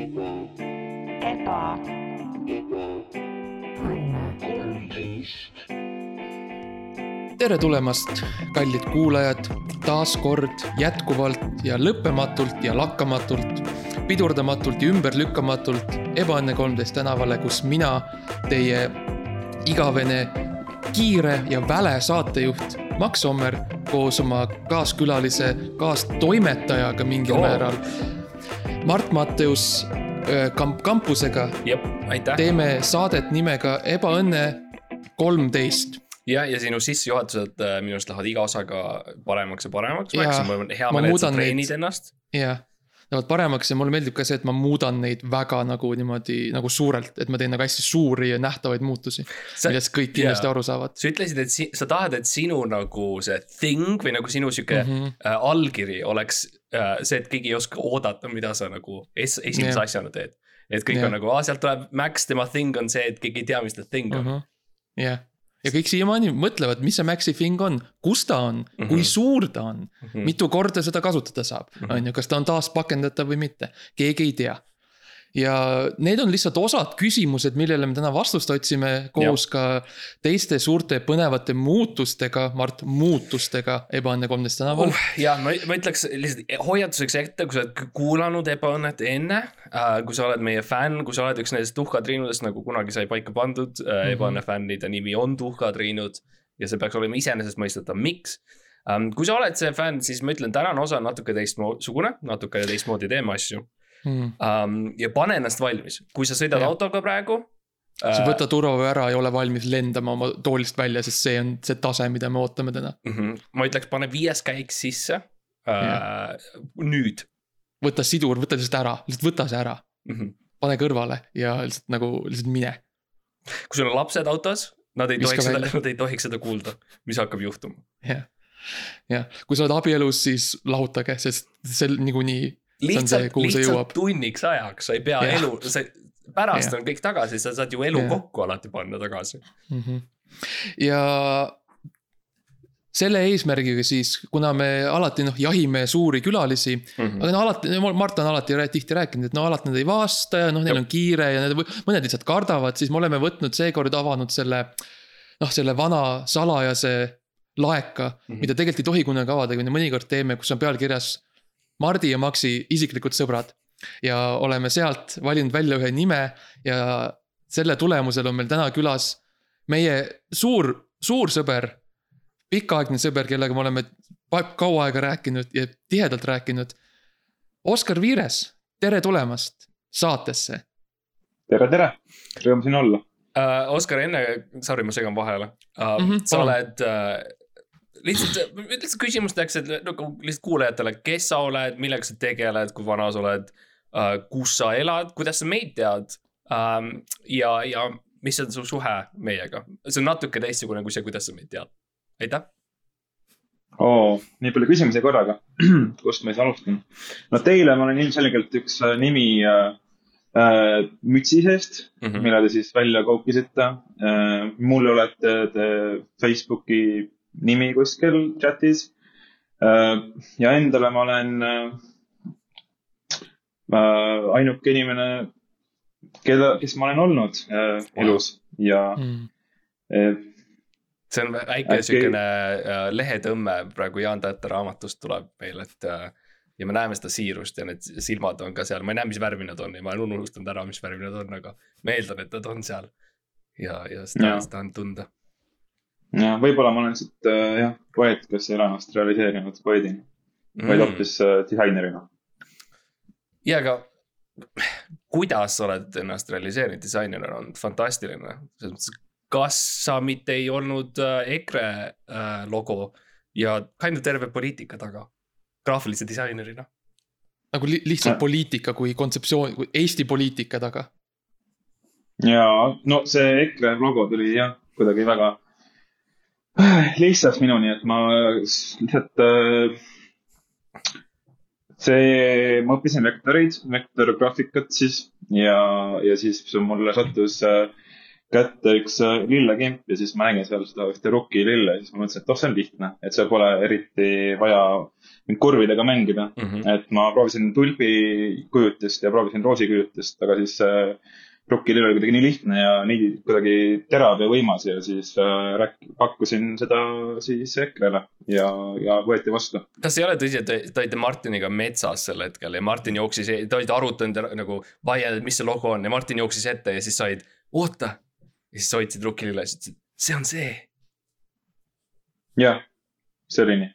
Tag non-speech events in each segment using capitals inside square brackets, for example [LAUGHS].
eba, tere tulemast, kallid kuulajad, taas kord jätkuvalt ja lõppematult ja lakkamatult, pidurdamatult ja ümberlükkamatult Ebaõnne kolmteist tänavale, kus mina, teie igavene kiire ja väle saatejuht Max Sommer koos oma kaaskülalise, kaastoimetajaga mingil Oo. määral. Mart Matteus öö, kamp-, kampusega jep, aitäh. teeme saadet nimega Ebaõnne kolmteist ja, ja sinu sissejuhatused äh, minu arust lähevad iga osaga paremaks ja paremaks. Mul on hea ma meel, et sa treenid neid- ennast. jah, lähevad paremaks ja mulle meeldib ka see, et ma muudan neid väga nagu niimoodi nagu suurelt, et ma teen nagu hästi suuri ja nähtavaid muutusi, millest kõik kindlasti jaa. aru saavad sa ütlesid, et si sa tahad, et sinu nagu see thing või nagu sinu sihuke mm. -hmm. äh, allkiri oleks äh, see, et keegi ei oska oodata, mida sa nagu es esimese yeah. asjana teed. et kõik yeah. on nagu, aa sealt tuleb Max, tema thing on see, et keegi ei tea, mis ta thing on mm. Mhm. jah, ja kõik siiamaani mõtlevad, mis see Maxi Fing on, kus ta on mm, -hmm. kui Mhm. suur ta on mm, -hmm. mitu korda seda kasutada saab, Mhm. on ju, kas ta on taaspakendatav või mitte, keegi ei tea. Ja need on lihtsalt osad küsimused, millele me täna vastust otsime koos ja. ka teiste suurte põnevate muutustega, Mart, muutustega Ebaõnne kolmteist tänaval uh,. ja ma, ma ütleks lihtsalt hoiatuseks ette, kui sa oled kuulanud Ebaõnnet enne äh,, kui sa oled meie fänn, kui sa oled üks nendest tuhkatriinudest, nagu kunagi sai paika pandud äh, Mhm. Ebaõnne fännide nimi on tuhkatriinud ja see peaks olema iseenesestmõistetav, miks um,. kui sa oled see fänn, siis ma ütlen, tänane osa on natuke teistsugune, natuke teistmoodi teeme asju Mm. um,. ja pane ennast valmis, kui sa sõidad Jah. autoga praegu sa võta turvavöö ära ja ole valmis lendama oma toolist välja, sest see on see tase, mida me ootame täna. mm. -hmm. ma ütleks, pane viies käik sisse uh,. nüüd võta sidur, võta lihtsalt ära, lihtsalt võta see ära, mm. -hmm. pane kõrvale ja lihtsalt nagu lihtsalt mine. kui sul on lapsed autos, nad ei tohiks seda, [LAUGHS] nad ei tohiks seda kuulda, mis hakkab juhtuma. jah, jah, kui sa oled abielus, siis lahutage, sest see niikuinii, lihtsalt, lihtsalt tunniks ajaks, sa ei pea Jah. elu, sa, pärast Jah. on kõik tagasi, sa saad ju elu Jah. kokku alati panna tagasi. mm. -hmm. ja selle eesmärgiga siis, kuna me alati noh, jahime suuri külalisi Mhm. aga no alati, Mart on alati tihti rääkinud, et no alati nad ei vasta ja noh, neil on kiire ja need, mõned lihtsalt kardavad, siis me oleme võtnud seekord avanud selle. noh, selle vana salajase laeka mm. -hmm. mida tegelikult ei tohi kunagi avada, kui me mõnikord teeme, kus on pealkirjas. Mardi ja Maxi isiklikud sõbrad ja oleme sealt valinud välja ühe nime ja selle tulemusel on meil täna külas meie suur, suur sõber. pikaaegne sõber, kellega me oleme kaua aega rääkinud ja tihedalt rääkinud. Oskar Viires, tere tulemast saatesse. tere, tere, rõõm siin olla. uh,. Oskar, enne, sorry, ma segan vahele uh, mm. -hmm, sa palun. oled uh, lihtsalt, lihtsalt küsimus tehakse, et nagu lihtsalt kuulajatele, kes sa oled, millega sa tegeled, kui vana sa oled uh,, kus sa elad, kuidas sa meid tead um,. ja, ja mis on su suhe meiega, see on natuke teistsugune kui see, kuidas sa meid tead. aitäh. oo, nii palju küsimusi korraga. [CLEARS THROAT] kust ma siis alustan? no teile ma olen ilmselgelt üks äh, nimi äh, äh, mütsi seest mm. -hmm. mille te siis välja koukisite äh,. mul olete te Facebooki nimi kuskil chatis äh,. ja endale ma olen äh, äh, ainuke inimene, keda, kes ma olen olnud äh, elus ja Mm. äh, see on väike Äkki- siukene lehetõmme praegu Jaan Tätte raamatust tuleb meil, et ja me näeme seda siirust ja need silmad on ka seal, ma ei näe, mis värvi nad on ja ma olen unustanud ära, mis värvi nad on, aga ma eeldan, et nad on seal. ja, ja seda seda on tunda. Ja võib-olla ma olen siit äh, jah, poeet, kes ei ole ennast realiseerinud poeedina, vaid hoopis äh, disainerina. ja, aga kuidas sa oled ennast realiseerinud disainerina on fantastiline, selles mõttes, kas sa mitte ei olnud äh, EKRE äh, logo ja kind of terve poliitika taga, graafilise disainerina nagu li lihtsalt Ja. poliitika kui kontseptsioon, kui Eesti poliitika taga. ja no see EKRE logo tuli jah, kuidagi väga lihtsalt minuni, et ma lihtsalt äh, see, ma õppisin vektoreid, vektorgraafikat siis ja, ja siis mulle sattus äh, kätte üks äh, lillekimp ja siis ma nägin seal seda ühte rukki lille ja siis ma mõtlesin, et oh, see on lihtne, et seal pole eriti vaja mind kurvidega mängida mm. -hmm. et ma proovisin tulbi kujutist ja proovisin roosi kujutist, aga siis äh, rukkilill oli kuidagi nii lihtne ja nii kuidagi terav ja võimas ja siis äh, rääk- pakkusin seda siis EKRE-le ja, ja võeti vastu. kas ei ole tõsi, et te, te olite Martiniga metsas sel hetkel ja Martin jooksis, te olite arutanud nagu vaielnud, et mis see logo on ja Martin jooksis ette ja siis said, oota. ja siis hoidsid rukkilille ja siis ütlesid, see on see. jah, see oli nii.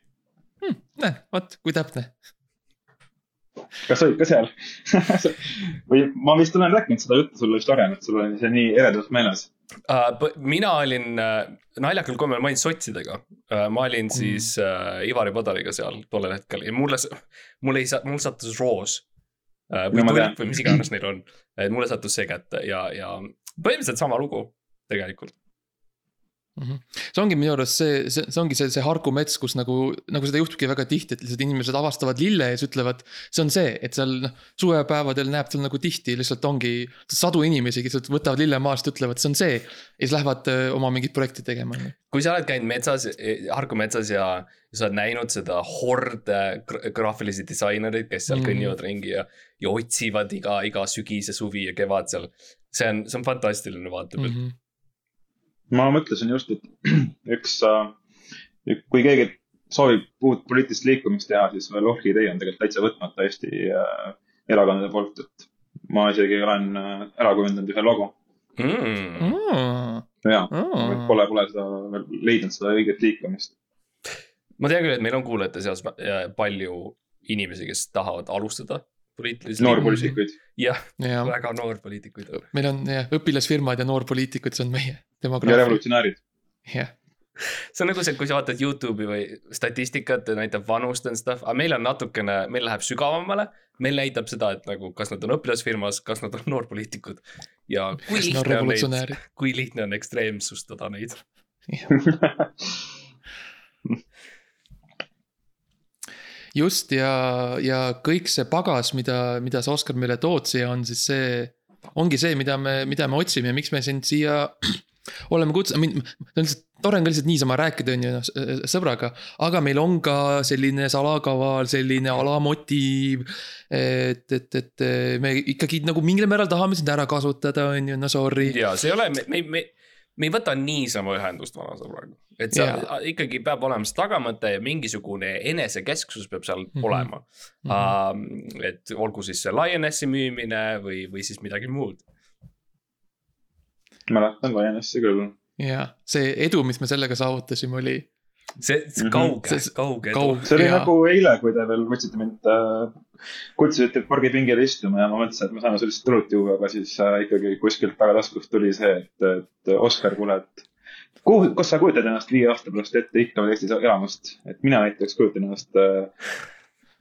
hmm,. näe, vot kui täpne. Kas olid ka seal [LAUGHS] või ma vist olen rääkinud seda juttu sulle vist varem, et sul oli see nii eredalt meeles uh,. mina olin uh, naljakal kombel, ma olin sotsidega uh,. ma olin Mm. siis uh, Ivari Padariga seal tollel hetkel ja mulle, mul ei saa, mul sattus roos uh,. või No tulp või mis iganes neil on, et mulle sattus see kätte ja, ja põhimõtteliselt sama lugu tegelikult. See ongi minu arust see, see, see ongi see, see Harku mets, kus nagu, nagu seda juhtubki väga tihti, et lihtsalt inimesed avastavad lille ja siis ütlevad. see on see, et seal noh, suvepäevadel näeb seal nagu tihti lihtsalt ongi sadu inimesi, kes lihtsalt võtavad lille maast, ütlevad, see on see. ja siis lähevad oma mingit projekti tegema, kui sa oled käinud metsas, Harku metsas ja, sa oled näinud seda horde gra- graafilisi disainereid, kes seal mm. kõnnivad ringi ja, ja otsivad iga, iga sügis ja suvi ja kevad seal. see on, see on fantastiline vaatepilt Mm mm. -hmm. Ma mõtlesin just, et [CLEARS THROAT] üks äh,, kui keegi soovib uut poliitilist liikumist teha, siis veel orhidee on tegelikult täitsa võtmata Eesti äh, erakondade poolt, et ma isegi olen äh, ära kujundanud ühe logo. Mm. ja, Mm. pole, pole seda veel leidnud, seda õiget liikumist. ma tean küll, et meil on kuulajate seas palju inimesi, kes tahavad alustada poliitilisi. noorpoliitikuid. jah, ja väga noorpoliitikuid. meil on jah õpilasfirmad ja noorpoliitikud, see on meie ja demograafia. revolutsionäärid. jah, see on nagu see, kui sa vaatad Youtube'i või statistikat ja näitab vanust and stuff, aga meil on natukene, meil läheb sügavamale. meil näitab seda, et nagu, kas nad on õpilasfirmas, kas nad on noorpoliitikud ja kui nad on lihtne on neid, kui lihtne on ekstreemsustada neid. [LAUGHS] just ja, ja kõik see pagas, mida, mida sa, Oskar, meile tood siia, on siis see, ongi see, mida me, mida me otsime ja miks me sind siia [CLEARS THROAT] oleme kutsunud, lihtsalt tore on ka lihtsalt niisama rääkida, on ju, noh, sõbraga. aga meil on ka selline salakaval, selline alamotiiv. et, et, et me ikkagi nagu mingil määral tahame sind ära kasutada, on ju, no sorry. ja see ei ole, me, me, me, me ei võta niisama ühendust vanasõbraga. Et see Jaa. ikkagi peab olema see tagamõte ja mingisugune enesekesksus peab seal mm. -hmm. olema mm. -hmm. et olgu siis see Lionessi müümine või, või siis midagi muud. mäletan Lioness'i küll. ja see edu, mis me sellega saavutasime, oli see, see Mhm. kauge See-, kauge edu see oli Jaa. nagu eile, kui te veel võtsite mind äh,, kutsusite pargipingile istuma ja ma mõtlesin, et me saame sellist õlut juua, aga siis äh, ikkagi kuskilt tagataskust tuli see, et, et Oskar, kuule, et kuhu, kas sa kujutad ennast viie aasta pärast ette ikka veel Eestis elamast, et mina näiteks kujutan ennast äh,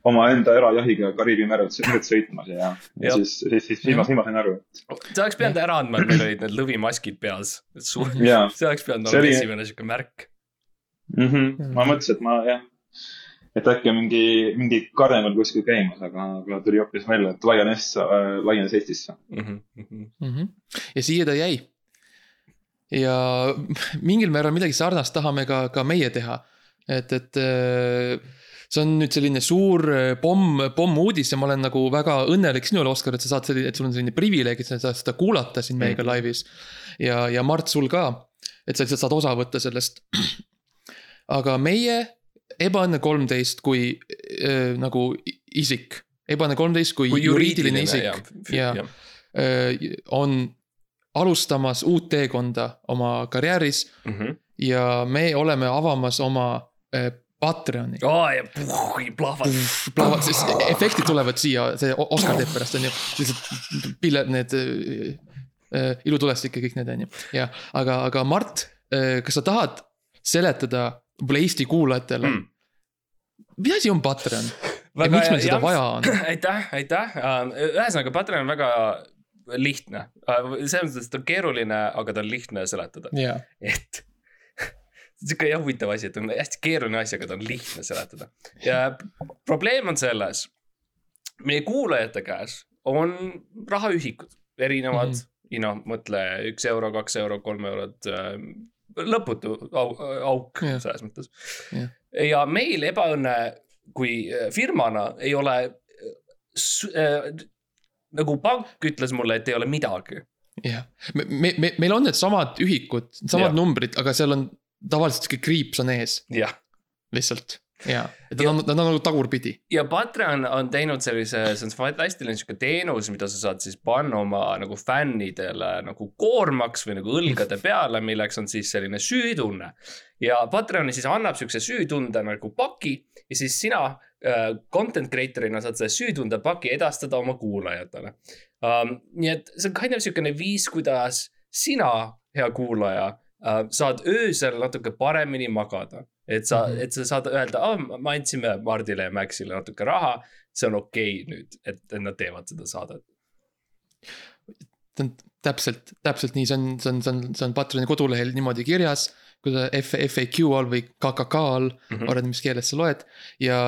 omaenda erajahiga Kariibi merd sõitmas ja, ja siis, siis, siis, siis ma, siis ma sain aru, sa oleks pidanud ära andma, et meil olid need lõvimaskid peas. et su-, et jaa see oleks pidanud olema oli- esimene sihuke märk. mm. -hmm. ma mõtlesin, et ma jah, et äkki on mingi, mingi karneval kuskil käimas, aga, aga tuli hoopis välja, et laienes äh,, laienes Eestisse. Mhm, mhm. mm. -hmm. ja siia ta jäi. Ja [LAUGHS] mingil määral midagi sarnast tahame ka, ka meie teha. et, et äh, see on nüüd selline suur äh, pomm, pommuudis ja ma olen nagu väga õnnelik sinule, Oskar, et sa saad selline, et sul on selline privileeg, et sa saad seda kuulata siin meiega Mhm. laivis. ja, ja Mart, sul ka, et sa lihtsalt saad osa võtta sellest. [CLEARS THROAT] aga meie, Ebaõnne kolmteist kui äh, nagu isik, Ebaõnne kolmteist kui, kui juriidiline isik Jaa. jah. öö, on alustamas uut teekonda oma karjääris Mhm. ja me oleme avamas oma öö, Patreoni. ja puh, plahvad. siis efektid tulevad siia, see O- Oskar teeb pärast on ju, lihtsalt pille, need öö, öö, ilutulestik ja kõik need on ju, ja aga, aga Mart, kas sa tahad seletada võib-olla Eesti kuulajatele Mm. mm., mis asi on Patreon ja miks meil seda vaja on? [CLEARS THROAT] aitäh, aitäh, ühesõnaga Patreon on väga lihtne, selles mõttes, et ta on keeruline, aga ta on lihtne seletada, jaa, et [LAUGHS] sihuke jah huvitav asi, et on hästi keeruline asi, aga ta on lihtne seletada ja probleem on selles. meie kuulajate käes on rahaühikud, erinevad mm. -hmm. noh, mõtle üks euro, kaks euro, kolm eurot äh,. lõputu au, auk Jah. selles mõttes Jah.. ja meil ebaõnne kui äh, firmana ei ole äh, nagu pank ütles mulle, et ei ole midagi. jah, me, me, me, meil on needsamad ühikud, samad Jah. numbrid, aga seal on tavaliselt sihuke kriips on ees lihtsalt. ja, et nad on, nad on nagu tagurpidi. ja Patreon on teinud sellise, see on fantastiline sihuke teenus, mida sa saad siis panna oma nagu fännidele nagu koormaks või nagu õlgade peale, milleks on siis selline süütunne. ja Patreon siis annab siukse süütunde nagu paki ja siis sina content creator'ina saad selle süütunde paki edastada oma kuulajatele um,. nii et see on kind of siukene viis, kuidas sina, hea kuulaja uh,, saad öösel natuke paremini magada. et sa mm. -hmm. et sa saad öelda oh,, me andsime Mardile ja Maxile natuke raha, see on okei okay nüüd, et et nad teevad seda saadet. täpselt, täpselt nii, see on, see on, see on, see on Patreoni kodulehel niimoodi kirjas. kui sa F, FAQ all või KKK all mm. -hmm. oleneb, mis keeles sa loed. ja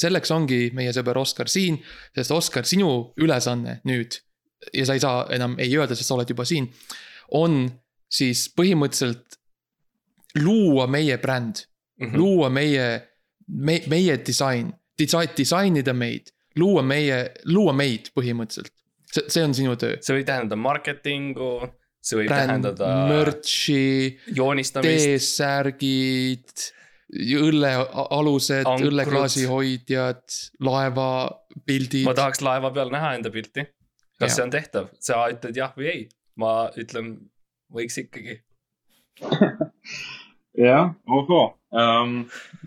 selleks ongi meie sõber Oskar siin, sest Oskar, sinu ülesanne nüüd. ja sa ei saa enam ei öelda, sest sa oled juba siin. on siis põhimõtteliselt luua meie bränd mm, -hmm. luua meie, me, meie disain, disain, disainida meid, luua meie, luua meid põhimõtteliselt. see, see on sinu töö. see võib tähendada marketingu, see võib bränd, tähendada merch'i, joonistamist, T-särgid, õllealused, Ankrud. õlleklaasi hoidjad, laevapildid ma. tahaks laeva peal näha enda pilti. kas Jaa. see on tehtav, sa ütled jah või ei, ma ütlen, võiks ikkagi. [LAUGHS] jah, ohoo um,,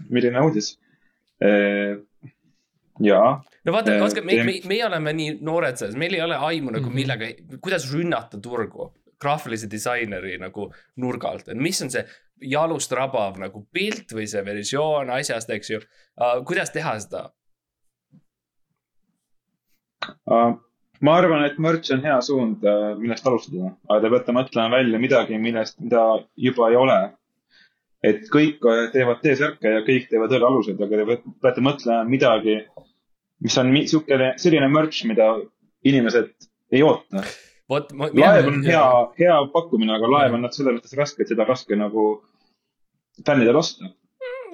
milline uudis uh,. jaa, no vaata, Eh, Oskar, me, me, meie oleme nii noored selles, meil ei ole aimu nagu Mhm. millega, kuidas rünnata turgu graafilise disaineri nagu nurga alt, et mis on see jalust rabav nagu pilt või see versioon asjast, eks ju uh,. kuidas teha seda? uh, ma arvan, et merch on hea suund, millest alustada, aga te peate mõtlema välja midagi, millest, mida juba ei ole. et kõik äh, teevad T-särke ja kõik teevad õllealused, aga te peate mõtlema midagi, mis on niisugune, selline merch, mida inimesed ei oota. laev on hea, hea pakkumine, aga laev on noh, selles mõttes raske, et seda raske nagu fännidel osta.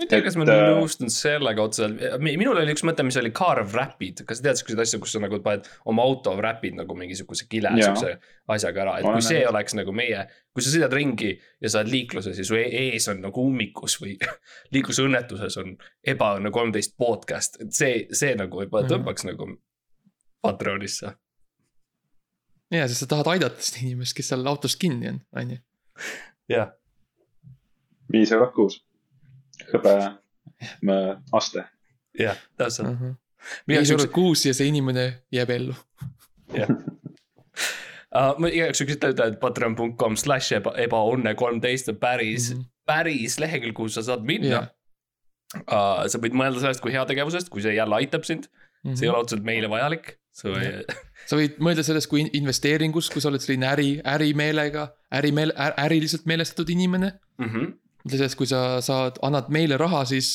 Ma ei tea, kas ma äh, nõustun sellega otseselt, minul oli üks mõte, mis oli car wrap'id, kas sa tead siukseid asju, kus sa nagu paned oma auto wrap'id nagu mingisuguse kile siukse asjaga ära, et Olen kui see näinud. oleks nagu meie. kui sa sõidad ringi ja sa oled liikluses ja su e- ees on nagu ummikus või [LAUGHS] liiklusõnnetuses on ebaõnne kolmteist podcast, et see, see nagu võib-olla Mhm. tõmbaks nagu Patreonisse. ja, sest sa tahad aidata seda inimest, kes seal autos kinni on, on ju. jah, viis eurot kuus. Hõbe aste. jah, täpselt. viis eurot kuus ja see inimene jääb ellu. Uh, ma igaks juhuks ütlen, et patreon.com slash eba, ebaõnne kolmteist on päris mm, Mhm. -hmm. päris lehekülg, kuhu sa saad minna Jah. uh,. sa võid mõelda sellest kui heategevusest, kui see jälle aitab sind, see ei ole otseselt meile vajalik. sa või, sa võid mõelda sellest kui in- investeeringus, kui sa oled selline äri, ärimeelega, ärimeel-, äriliselt meelestatud inimene. Mhm. mõtle sellest, kui sa saad, annad meile raha, siis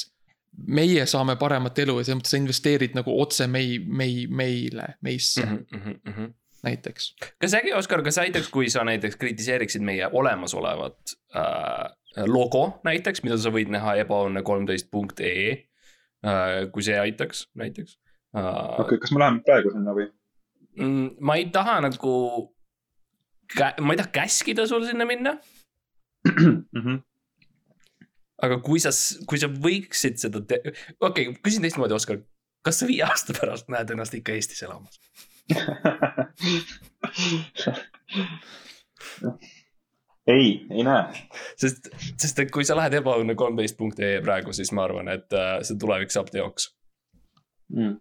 meie saame paremat elu ja selles mõttes sa investeerid nagu otse mei-, mei-, meile, meisse mm Mhm. -hmm. näiteks. kas äkki, Oskar, kas aitaks, kui sa näiteks kritiseeriksid meie olemasolevat äh, logo näiteks, mida sa võid näha ebaõnne kolmteist punkt ee äh,. kui see aitaks näiteks uh, okei okay,, kas me läheme praegu sinna või? mm,. ma ei taha nagu, ma ei taha käskida sul sinna minna Mhm. Aga kui sa, kui sa võiksid seda te-, okei okay,, küsin teistmoodi, Oskar. kas sa viie aasta pärast näed ennast ikka Eestis elamas? [LAUGHS] ei, ei näe. sest, sest et kui sa lähed ebaõnne kolmteist punkt ee praegu, siis ma arvan, et äh, see tulevik saab teoks. mm..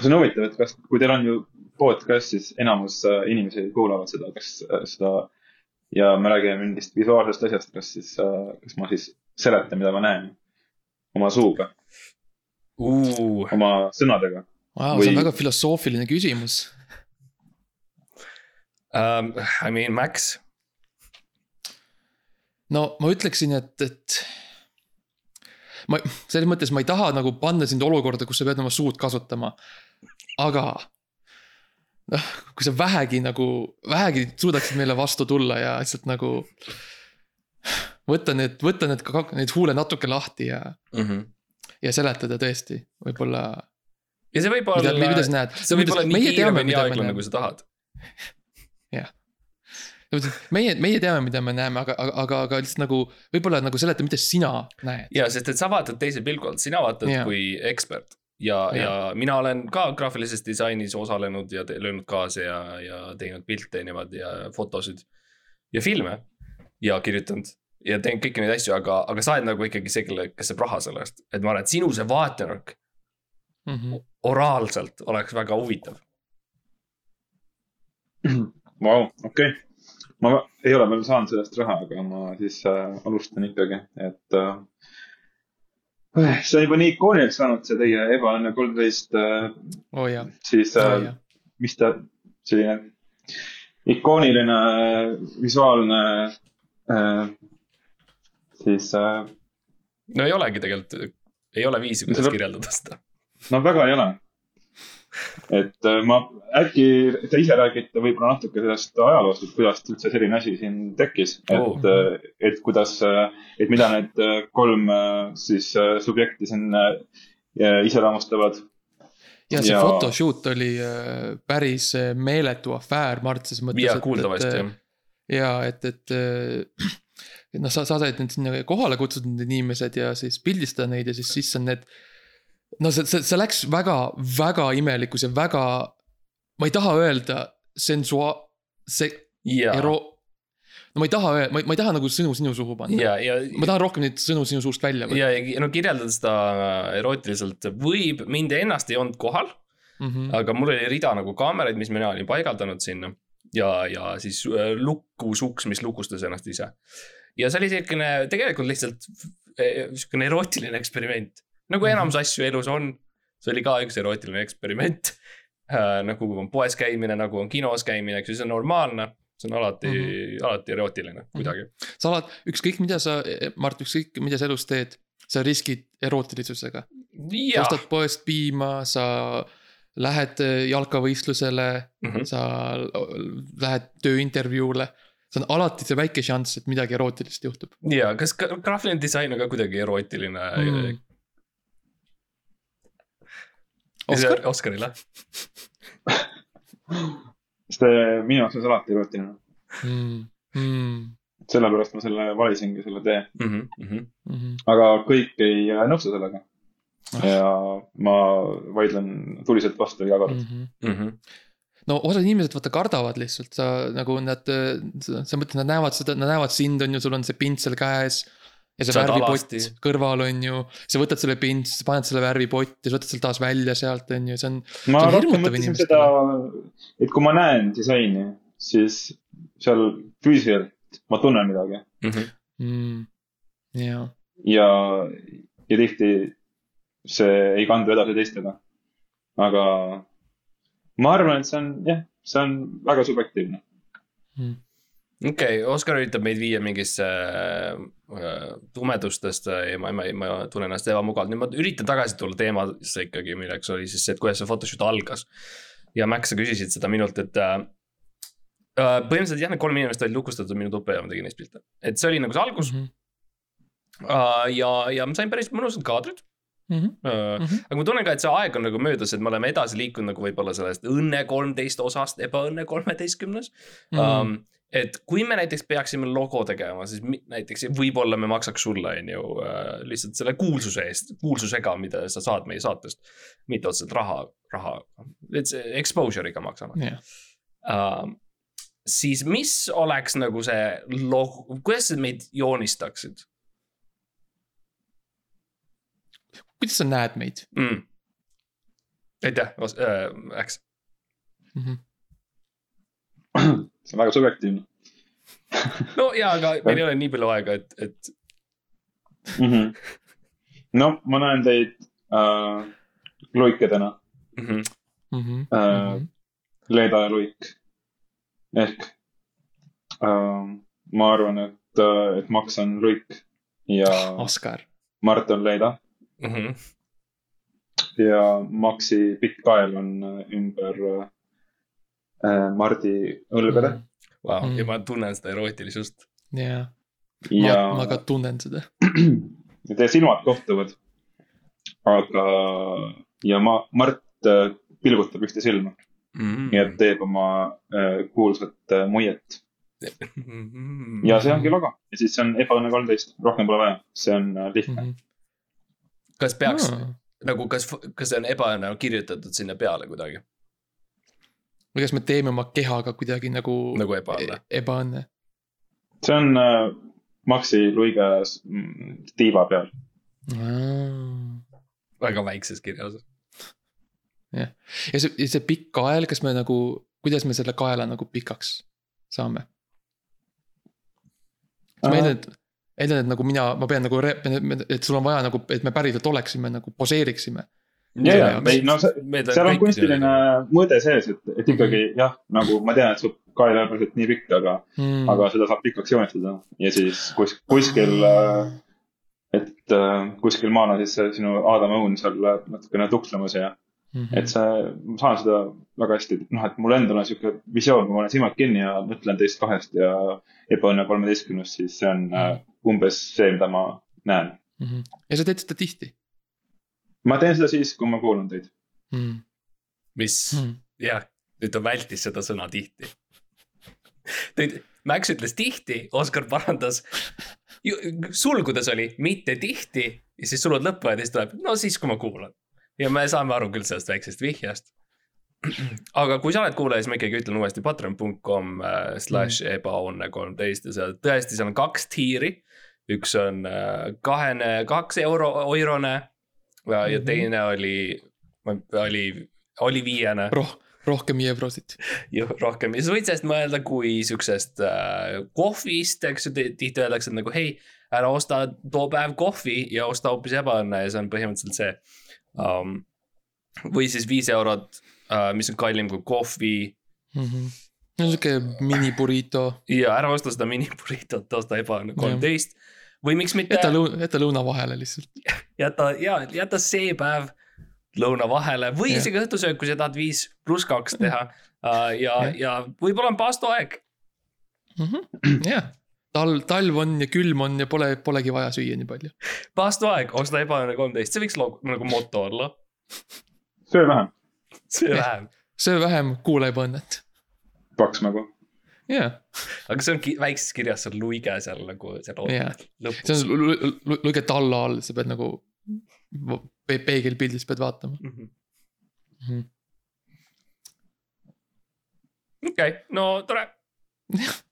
see on huvitav, et kas, kui teil on ju podcast, siis enamus äh, inimesi kuulavad seda, kas äh, seda ja me räägime mingist visuaalsest asjast, kas siis kas ma siis seletan, mida ma näen oma suuga, oma sõnadega. Vau, Või- see on väga filosoofiline küsimus. um,. I mean, Max, no ma ütleksin, et, et. ma, selles mõttes ma ei taha nagu panna sind olukorda, kus sa pead oma suud kasutama. aga kui sa vähegi nagu, vähegi suudaksid meile vastu tulla ja lihtsalt nagu. Võtta need, võtta need, need huule natuke lahti ja mm. -hmm. ja seletada tõesti, võib-olla. ja see võib olla, mida sa näed. see võib olla nii kiire või nii aeglane, kui sa tahad. [LAUGHS] jah meie, meie teame, mida me näeme, aga, aga, aga, aga lihtsalt nagu võib-olla nagu seleta, mida sina näed. ja, sest et sa vaatad teise pilgu alt, sina vaatad ja. kui ekspert ja, ja., ja mina olen ka graafilises disainis osalenud ja löönud kaasa ja, ja teinud pilte niimoodi ja fotosid ja filme ja kirjutanud ja teinud kõiki neid asju, aga, aga sa oled nagu ikkagi see, kelle, kes saab raha selle eest, et ma arvan, et sinu see vaatenurk mm -hmm. oraalselt oleks väga huvitav. Vau, okei, ma ei ole veel saanud sellest raha, aga ma siis äh, alustan ikkagi, et äh, see on juba nii ikooniliseks saanud, see teie ebaõnne kolmteist äh, oh,. siis oh, äh, mis ta, selline ikooniline visuaalne äh, siis äh,. no ei olegi tegelikult, ei ole viisi, kuidas seda... kirjeldada seda. no väga ei ole. et äh, ma, äkki te ise räägite võib-olla natuke sellest ajaloost, et kuidas üldse selline asi siin tekkis, et oh., et kuidas, et mida need kolm siis subjekti siin iseloomustavad ja see ja... photoshoot oli päris meeletu afäär, Mart, ses mõttes. ja kuuldavasti jah. ja et, et et noh, sa, sa said nüüd sinna kohale kutsuda need inimesed ja siis pildistada neid ja siis, siis on need. no see, see, see läks väga, väga imelikus ja väga, ma ei taha öelda sensua-, see yeah. ero-. no ma ei taha öelda, ma ei, ma ei taha nagu sõnu sinu suhu panna yeah,. Ja, ma tahan rohkem neid sõnu sinu suust välja võtta. ja, ja no kirjeldada seda erootiliselt võib, mind ennast ei olnud kohal mm. -hmm. aga mul oli rida nagu kaameraid, mis mina olin paigaldanud sinna ja, ja siis äh, lukusuks, mis lukustas ennast ise ja see oli siukene tegelikult lihtsalt eh, siukene erootiline eksperiment. nagu mhm. enamus asju elus on, see oli ka üks erootiline eksperiment äh,. nagu on poes käimine, nagu on kinos käimine, eks ju, see on normaalne see on alati mm, -hmm. alati erootiline mhm. kuidagi. sa oled, ükskõik mida sa, Mart, ükskõik mida sa elus teed, sa riskid erootilisusega. ostad poest piima, sa lähed jalkavõistlusele mm, -hmm. sa lähed tööintervjuule see on alati see väike šanss, et midagi erootilist juhtub. ja, kas graafiline disain on ka kuidagi erootiline mm.? Oskar? Oskarile [LAUGHS] sest minu jaoks on see alati erootiline mm.. Mm. sellepärast ma selle valisingi selle tee mm. -hmm, mm -hmm. aga kõik ei nõustu sellega. ja ma vaidlen tuliselt vastu iga kord mm. -hmm no osad inimesed vaata kardavad lihtsalt, sa nagu nad, sa mõtled, nad näevad seda, nad näevad sind, on ju, sul on see pintsel käes. ja see värvipott kõrval on ju, sa võtad selle pints, paned selle värvipotti, sa võtad selle taas välja sealt, on ju, see on. ma rohkem mõtlesin seda, et kui ma näen disaini, siis seal füüsiliselt ma tunnen midagi mm. -hmm. Mm, ja, ja, ja tihti see ei kandu edasi teistega. aga ma arvan, et see on jah, see on väga subjektiivne hmm.. okei okay,, Oskar üritab meid viia mingisse äh, tumedustest ja ma, ma, ma tunnen ennast ebamugavalt, nüüd ma üritan tagasi tulla teemasse ikkagi, milleks oli siis see, et kuidas see photoshoot algas. ja Max, sa küsisid seda minult, et äh, äh, põhimõtteliselt jah, need kolm inimest olid lukustatud minu tuppa ja ma tegin neist pilte, et see oli nagu see algus mm. -hmm. Uh, ja, ja ma sain päris mõnusad kaadrid Mm -hmm. Uh, mm -hmm. aga ma tunnen ka, et see aeg on nagu möödas, et me oleme edasi liikunud nagu võib-olla sellest õnne kolmteist osast ebaõnne kolmeteistkümnes mm. -hmm. Um, et kui me näiteks peaksime logo tegema, siis näiteks võib-olla me maksaks sulle, on ju, uh, lihtsalt selle kuulsuse eest, kuulsusega, mida sa saad meie saatest. mitte otseselt raha, raha, exposure'iga maksame yeah.. Uh, siis mis oleks nagu see logo, kuidas sa meid joonistaksid? Kuidas sa näed meid mm.? aitäh äh,, Äks mm. -hmm. [CLEARS THROAT] see on väga subjektiivne no ja, aga [LAUGHS] meil ei ole nii palju aega, et, et mm. -hmm. no ma näen teid äh, luikedena mm. -hmm. Mm -hmm. Äh, Leeda ja Luik. ehk äh, ma arvan, et, äh, et Max on Luik ja. Oskar. Mart on Leeda mm. -hmm. ja Maxi pikk kael on äh, ümber, äh, äh, Mardi õlgade Vau, Mm. ja ma tunnen seda erootilisust. jaa, ja ma, ma ka tunnen seda. [CLEARS THROAT] teie silmad kohtuvad. aga, ja ma, Mart äh, pilgutab ühte silma Mm. nii et teeb oma äh, kuulsat äh, muiet [LAUGHS] Mm. ja see ongi logo ja siis see on ebaõnne kolmteist, rohkem pole vaja, see on lihtne. Mhm. Kas peaks nagu, kas, kas see on ebaõnne kirjutatud sinna peale kuidagi või kas me teeme oma kehaga kuidagi nagu, nagu ebaõnne? e- ebaõnne? see on äh, Maxi luige mm, tiiva peal. väga väikses kirjas. ja see, ja see pikk kael, kas me nagu, kuidas me selle kaela nagu pikaks saame? ma eeldan, et, eeldan, et nagu mina, ma pean nagu, et sul on vaja nagu, et me päriselt oleksime nagu poseeriksime. ja, ja, ei no see, seal on kunstiline mõõde sees, et, et ikkagi jah, nagu ma tean, et su kael ei ole päriselt nii pikk, aga mm. aga seda saab pikaks joonistada ja siis kus, kuskil, et äh, kuskil maal on siis see sinu Aadama õun seal natukene tuklemas ja Mhm. et see, ma saan seda väga hästi, noh, et mul endal on sihuke visioon, kui ma olen silmad kinni ja mõtlen teist kahest ja ebaõnne kolmeteistkümnest, siis see on äh, umbes see, mida ma näen. Mhm. ja sa teed seda tihti ma teen seda siis, kui ma kuulan teid. mm.. mis Mm. jah, nüüd ta vältis seda sõna tihti. nüüd Max ütles tihti, Oskar parandas. sulgudes oli mitte tihti ja siis sulud lõpevad ja siis tuleb, no siis, kui ma kuulan. Ja me saame aru küll sellest väiksest vihjest. aga kui sa oled kuulaja, siis ma ikkagi ütlen uuesti patreon.com äh, slash ebaõnne kolmteist ja seal tõesti, seal on kaks tiiri. üks on äh, kahene, kaks euro, eurone ja, ja Mhm. teine oli, oli, oli viiene roh-, rohkem eurosid. ju rohkem ja sa võid sellest mõelda kui siuksest äh, kohvist, eks ju, tihti öeldakse, nagu hei, ära osta too päev kohvi ja osta hoopis ebaõnne ja see on põhimõtteliselt see um,. või siis viis eurot uh,, mis on kallim kui kohvi Mm -hmm. no sihuke mini burrito, ja ära osta seda minipuritot, osta ebaõnne kolmteist või miks mitte jäta lõuna, jäta lõuna vahele lihtsalt. [LAUGHS] jäta ja jäta see päev lõuna vahele või Jah. isegi õhtusöök, kui sa tahad viis pluss kaks teha uh, ja Jah., ja võib-olla on paastuaeg [CLEARS THROAT] jah, talv, talv on ja külm on ja pole, polegi vaja süüa nii palju. paastuaeg, osta ebaõnne kolmteist, see võiks nagu moto olla. söö vähem, see Jah. vähem, söö vähem, kuula ebaõnnet. paks nagu. jah, aga see on ki väikses kirjas, on luige seal nagu seal lõpus. see on lu- lu- lu- luge talla all, sa pead nagu pe peegelpildis pead vaatama. Mhm. okei, no tore [LAUGHS]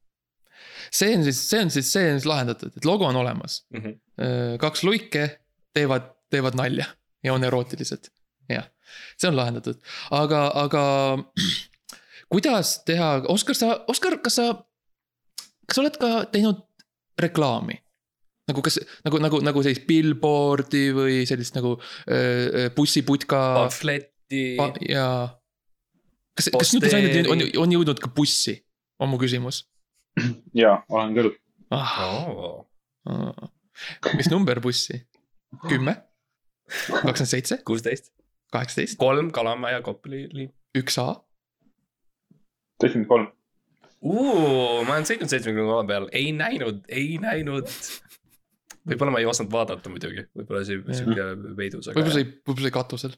see on siis, see on siis, see on siis lahendatud, et logo on olemas. mm. -hmm. kaks luike teevad, teevad nalja ja on erootilised. jah, see on lahendatud, aga, aga [CLEARS THROAT] kuidas teha, Oskar, sa, Oskar, kas sa, kas sa oled ka teinud reklaami? nagu kas, nagu, nagu, nagu sellist billboard'i või sellist nagu öö, bussiputka pamfletti pa, ja. kas, kas sinu disainid on, on jõudnud ka bussi, on mu küsimus [CLEARS THROAT] ja, olen küll. ah,. oh.. Mis number bussi? kümme? kakskümmend seitse? kuusteist, kaheksateist? kolm Kalamaja Kopli liin. üks A? seitsekümmend kolm. ma olen sõitnud seitsmekümne kolme peal, ei näinud, ei näinud. võib-olla ma ei osanud vaadata muidugi, võib-olla see sihuke veidus, aga. võib-olla see, võib-olla see katusel.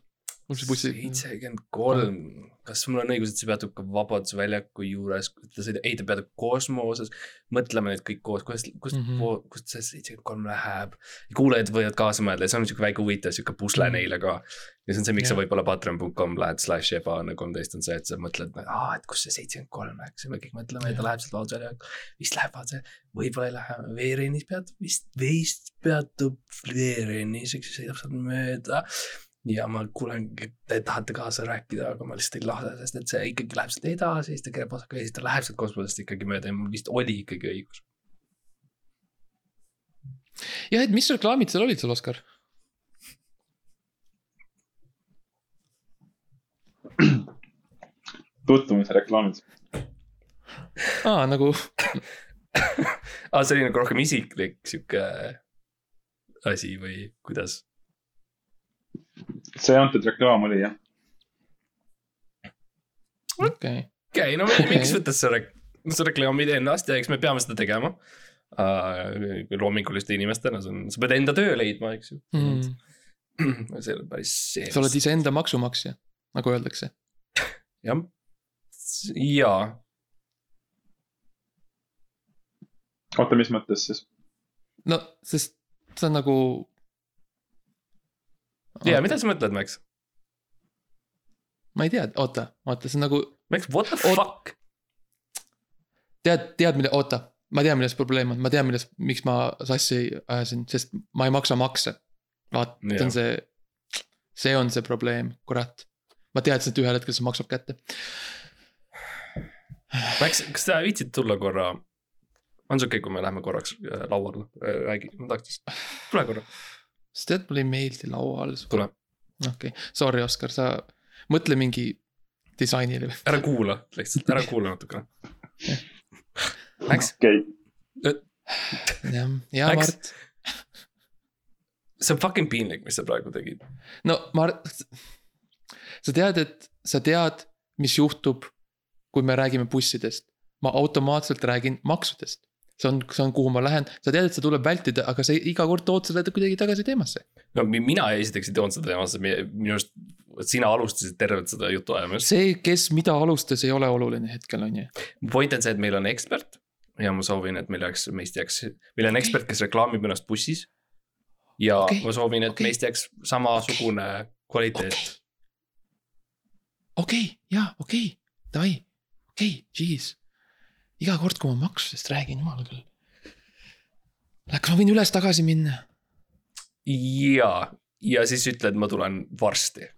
Seitsekümmend kolm, kas mul on õigus, et see peatub ka Vabaduse väljaku juures, ta sõidab, ei ta peatub kosmoses. mõtleme nüüd kõik koos, kuidas, kust mm. -hmm. kust see seitsekümmend kolm läheb. kuulajad võivad kaasa mõelda ja see on sihuke väike huvitav sihuke pusle Mhm. neile ka. ja see on see, miks sa Jah. võib-olla patreon.com lähed slash ebaõnne kolmteist on see, et sa mõtled, et kus see seitsekümmend kolm läheks ja me kõik mõtleme, et ta läheb sealt Vabaduse väljaku. vist läheb Vabaduse, võib-olla ei lähe, veerennis peatub vist, vist peatub veerennis, eks ju, sõidab sealt mööda ja ma kuulen, et te tahate kaasa rääkida, aga ma lihtsalt ei lase, sest et see ikkagi läheb sealt edasi, siis ta keerab vasaku ja siis ta läheb sealt kosmosest ikkagi mööda ja mul vist oli ikkagi õigus. jah, et mis reklaamid seal olid sul, Oskar? tutvumise reklaamid. aa, nagu, [LAUGHS] aa, see oli nagu rohkem isiklik sihuke asi või kuidas? See antud reklaam oli jah. okei okay.. okei, no mi- miks võtta see rek-, see reklaamid ennast ja eks me peame seda tegema uh,. loominguliste inimestena, see on, sa pead enda töö leidma, eks ju mm.. see on päris see. sa oled iseenda maksumaksja, nagu öeldakse. jah, jaa, oota, mis mõttes siis? no sest see on nagu. Ja mida sa mõtled, Max? ma ei tea, oota, oota, see on nagu Max, what the Oot- fuck? tead, tead, mille, oota, ma tean, milles probleem on, ma tean, milles, miks ma sassi ajasin, sest ma ei maksa makse. vaat, see on see, see on see probleem, kurat. ma teadsin, et ühel hetkel see maksab kätte. Max, kas sa viitsid tulla korra? on see okei okay,, kui me läheme korraks äh, lauale, räägi, ma tahaks, tule korra, sa tead, mulle ei meeldi laual. tule, okei okay., sorry, Oskar, sa mõtle mingi disainile ära kuula lihtsalt, ära kuula natukene. Max, okei, jah, ja Läks- Mart, see on fucking piinlik, mis sa praegu tegid. no Mart. sa tead, et sa tead, mis juhtub, kui me räägime bussidest. ma automaatselt räägin maksudest. See on, see on, kuhu ma lähen, sa tead, et see tuleb vältida, aga sa iga kord tood selle kuidagi tagasi teemasse. no mi- mina esiteks ei toonud seda teemasse, minu arust sina alustasid tervet seda jutu ajamist. see, kes mida alustas, ei ole oluline hetkel, on ju. point on see, et meil on ekspert ja ma soovin, et meil jääks, meist jääks, meil on ekspert, kes reklaamib ennast bussis. ja okay, ma soovin, et okay. meist jääks samasugune kvaliteet okay.. okei okay,, jaa, okei okay,, davai, okei okay,, jeez. Iga kord, kui ma maksudest räägin, jumal küll. kas ma võin üles-tagasi minna? ja, ja siis ütled, ma tulen varsti.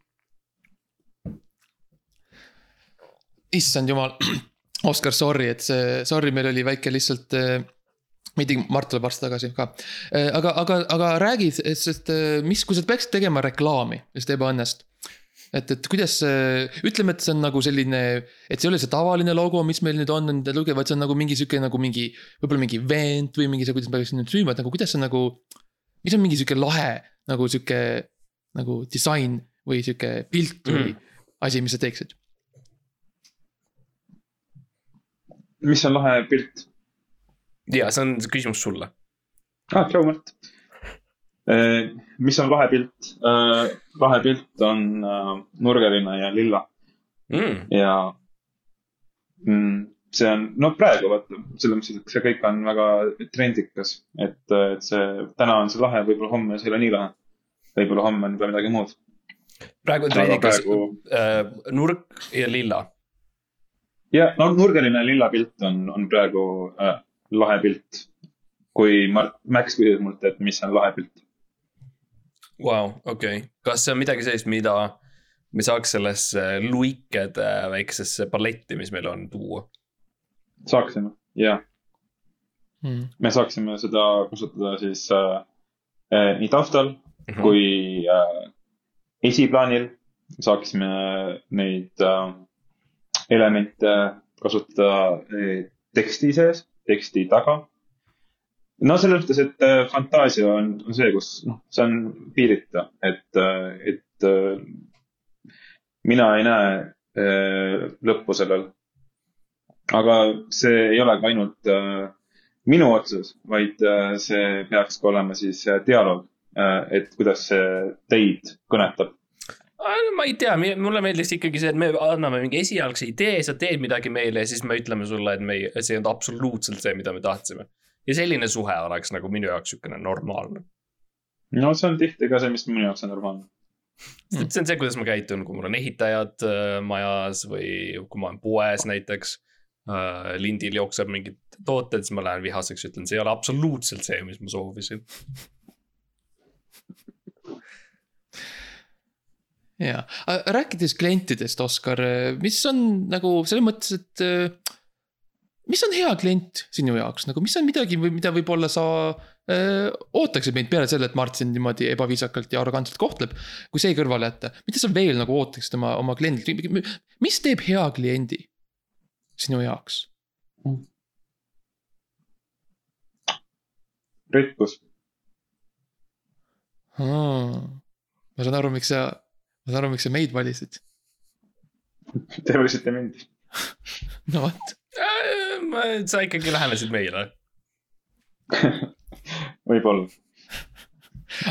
issand jumal, Oskar, sorry, et see, sorry, meil oli väike lihtsalt äh, tea, Mart tuleb varsti tagasi ka. aga, aga, aga räägi, sest äh, mis, kui sa peaksid tegema reklaami just ebaõnnest. et, et kuidas, ütleme, et see on nagu selline, et see ei ole see tavaline logo, mis meil nüüd on, nende luge, vaid see on nagu mingi sihuke nagu mingi. võib-olla mingi event või mingi see, kuidas me peaksime nüüd müüma, et nagu kuidas see nagu. mis on mingi sihuke lahe nagu sihuke nagu disain või sihuke pilt või mm. asi, mis sa teeksid? mis on lahe pilt? ja see on küsimus sulle. ah, Mart. Mis on lahe pilt? lahe pilt on äh, nurgaline ja lilla Mm. ja mm, see on, no praegu vaata, selles mõttes, et see kõik on väga trendikas, et, et see täna on see lahe, võib-olla homme see ei ole nii lahe. võib-olla homme on juba midagi muud. praegu on trendikas praegu äh, nurk ja lilla. ja no nurgaline lilla pilt on, on praegu äh, lahe pilt. kui Mart, Max küsis mult, et mis on lahe pilt. Vau, okei, kas see on midagi sellist, mida me saaks sellesse luikede väiksesse paletti, mis meil on, tuua? saaksime, jah. Mm. me saaksime seda kasutada siis äh, äh, nii taustal Mhm. kui äh, esiplaanil saaksime neid äh, elemente kasutada äh, teksti sees, teksti taga. No selles mõttes, et äh, fantaasia on, on see, kus noh, see on piirita, et äh,, et äh, mina ei näe lõppu sellel. aga see ei ole ka ainult minu otsus, vaid see peaks ka olema siis dialoog et kuidas see teid kõnetab. ma ei tea, mulle meeldis ikkagi see, et me anname mingi esialgse idee, sa teed midagi meile ja siis me ütleme sulle, et me ei, see ei olnud absoluutselt see, mida me tahtsime. Ja selline suhe oleks nagu minu jaoks niisugune normaalne. no see on tihti ka see, mis minu jaoks on normaalne. Mm. see on see, kuidas ma käitun, kui mul on ehitajad äh, majas või kui ma olen poes näiteks äh,. lindil jookseb mingid tooted, siis ma lähen vihaseks, ütlen, see ei ole absoluutselt see, mis ma soovisin. ja, rääkides klientidest, Oskar, mis on nagu selles mõttes, et äh, mis on hea klient sinu jaoks nagu, mis on midagi mida võib-olla sa öö, ootaksid meilt peale selle, et Mart sind niimoodi ebaviisakalt ja arrogantselt kohtleb. kui see kõrvale jätta, mida sa veel nagu ootaksid oma, oma kliendilt, mis teeb hea kliendi sinu jaoks? rikkus. ma saan aru, miks sa, ma saan aru, miks sa meid valisid. Te valisite mind. [LAUGHS] no vot, Äh, sa ikkagi lähenesid meile. [LAUGHS] võib-olla.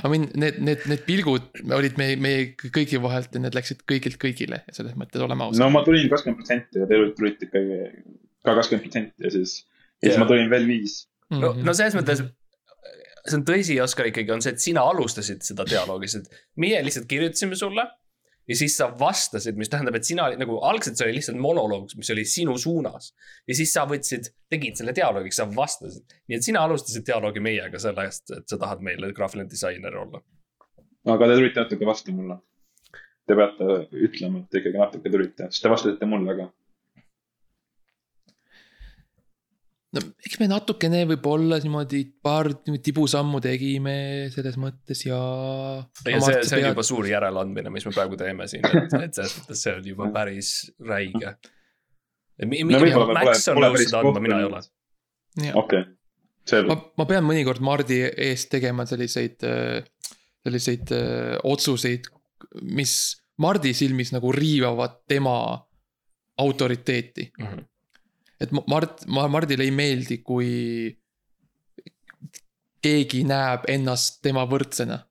I mean need, need, need pilgud olid meie, meie kõigi vahelt ja need läksid kõigilt kõigile, selles mõttes oleme ausad no ma tulin kakskümmend protsenti ja teil tulite ikkagi ka kakskümmend protsenti ja siis, ja siis ma tulin veel viis. no, Mhm. no selles mõttes, see on tõsi, Oskar, ikkagi on see, et sina alustasid seda dialoogi, sest meie lihtsalt kirjutasime sulle. Ja siis sa vastasid, mis tähendab, et sina olid nagu algselt see oli lihtsalt monoloog, mis oli sinu suunas. ja siis sa võtsid, tegid selle dialoogiks, sa vastasid. nii et sina alustasid dialoogi meiega sellest, et sa tahad meile graafiline disainer olla. aga te tulite natuke vastu mulle. Te peate ütlema, et te ikkagi natuke tulite, sest te vastasite mulle ka. No eks me natukene võib-olla niimoodi paar tibusammu tegime selles mõttes ja. ja see, see on juba suur järeleandmine, mis me praegu teeme siin, et, [LAUGHS] et selles mõttes see on juba päris räige. no Max on nõus seda andma, mina ei ole. okei, selge ma, pean mõnikord Mardi eest tegema selliseid, selliseid öö, otsuseid, mis Mardi silmis nagu riivavad tema autoriteeti. Mhm. Et ma- Mart, ma, Mardile ei meeldi, kui keegi näeb ennast tema võrdsena,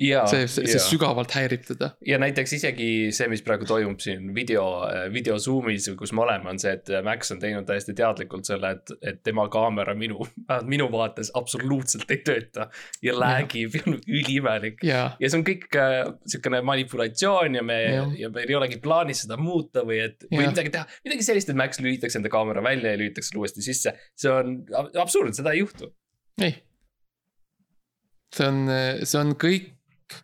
ja, see, see, see sügavalt häirib teda. ja näiteks isegi see, mis praegu toimub siin video, video Zoom'is, kus me oleme, on see, et Max on teinud täiesti teadlikult selle, et, et tema kaamera minu, minu vaates absoluutselt ei tööta. ja lag'ib ja on üliimelik ja, ja see on kõik äh, sihukene manipulatsioon ja me ja meil ei olegi plaanis seda muuta või et, või midagi teha, midagi sellist, et Max lülitaks enda kaamera välja ja lülitaks selle uuesti sisse. see on ab- absurd, seda ei juhtu. ei. See on, see on kõik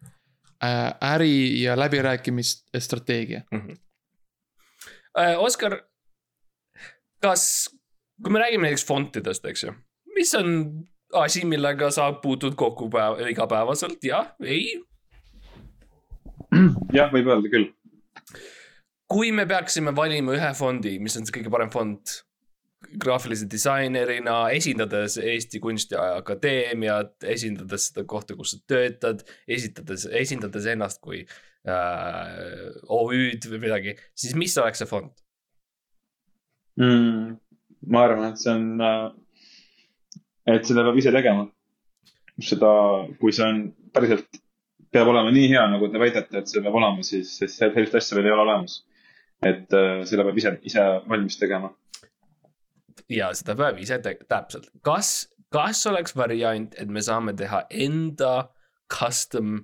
äh, äri ja läbirääkimisstrateegia. Äh, Oskar, kas, kui me räägime näiteks fontidest, eks ju, mis on asi, millega sa puutud kokku päev, igapäevaselt, jah, ei. jah, võib öelda küll. kui me peaksime valima ühe fondi, mis on see kõige parem fond graafilise disainerina, esindades Eesti Kunstiakadeemiat, esindades seda kohta, kus sa töötad, esitades, esindades ennast kui äh, OÜ-d või midagi, siis mis oleks see fond? mm,. ma arvan, et see on, et seda peab ise tegema. seda, kui see on päriselt, peab olema nii hea, nagu te väidate, et see peab olema, siis, siis sellist asja veel ei ole olemas. et äh, seda peab ise, ise valmis tegema. Ja seda peab ise täpselt, kas, kas oleks variant, et me saame teha enda custom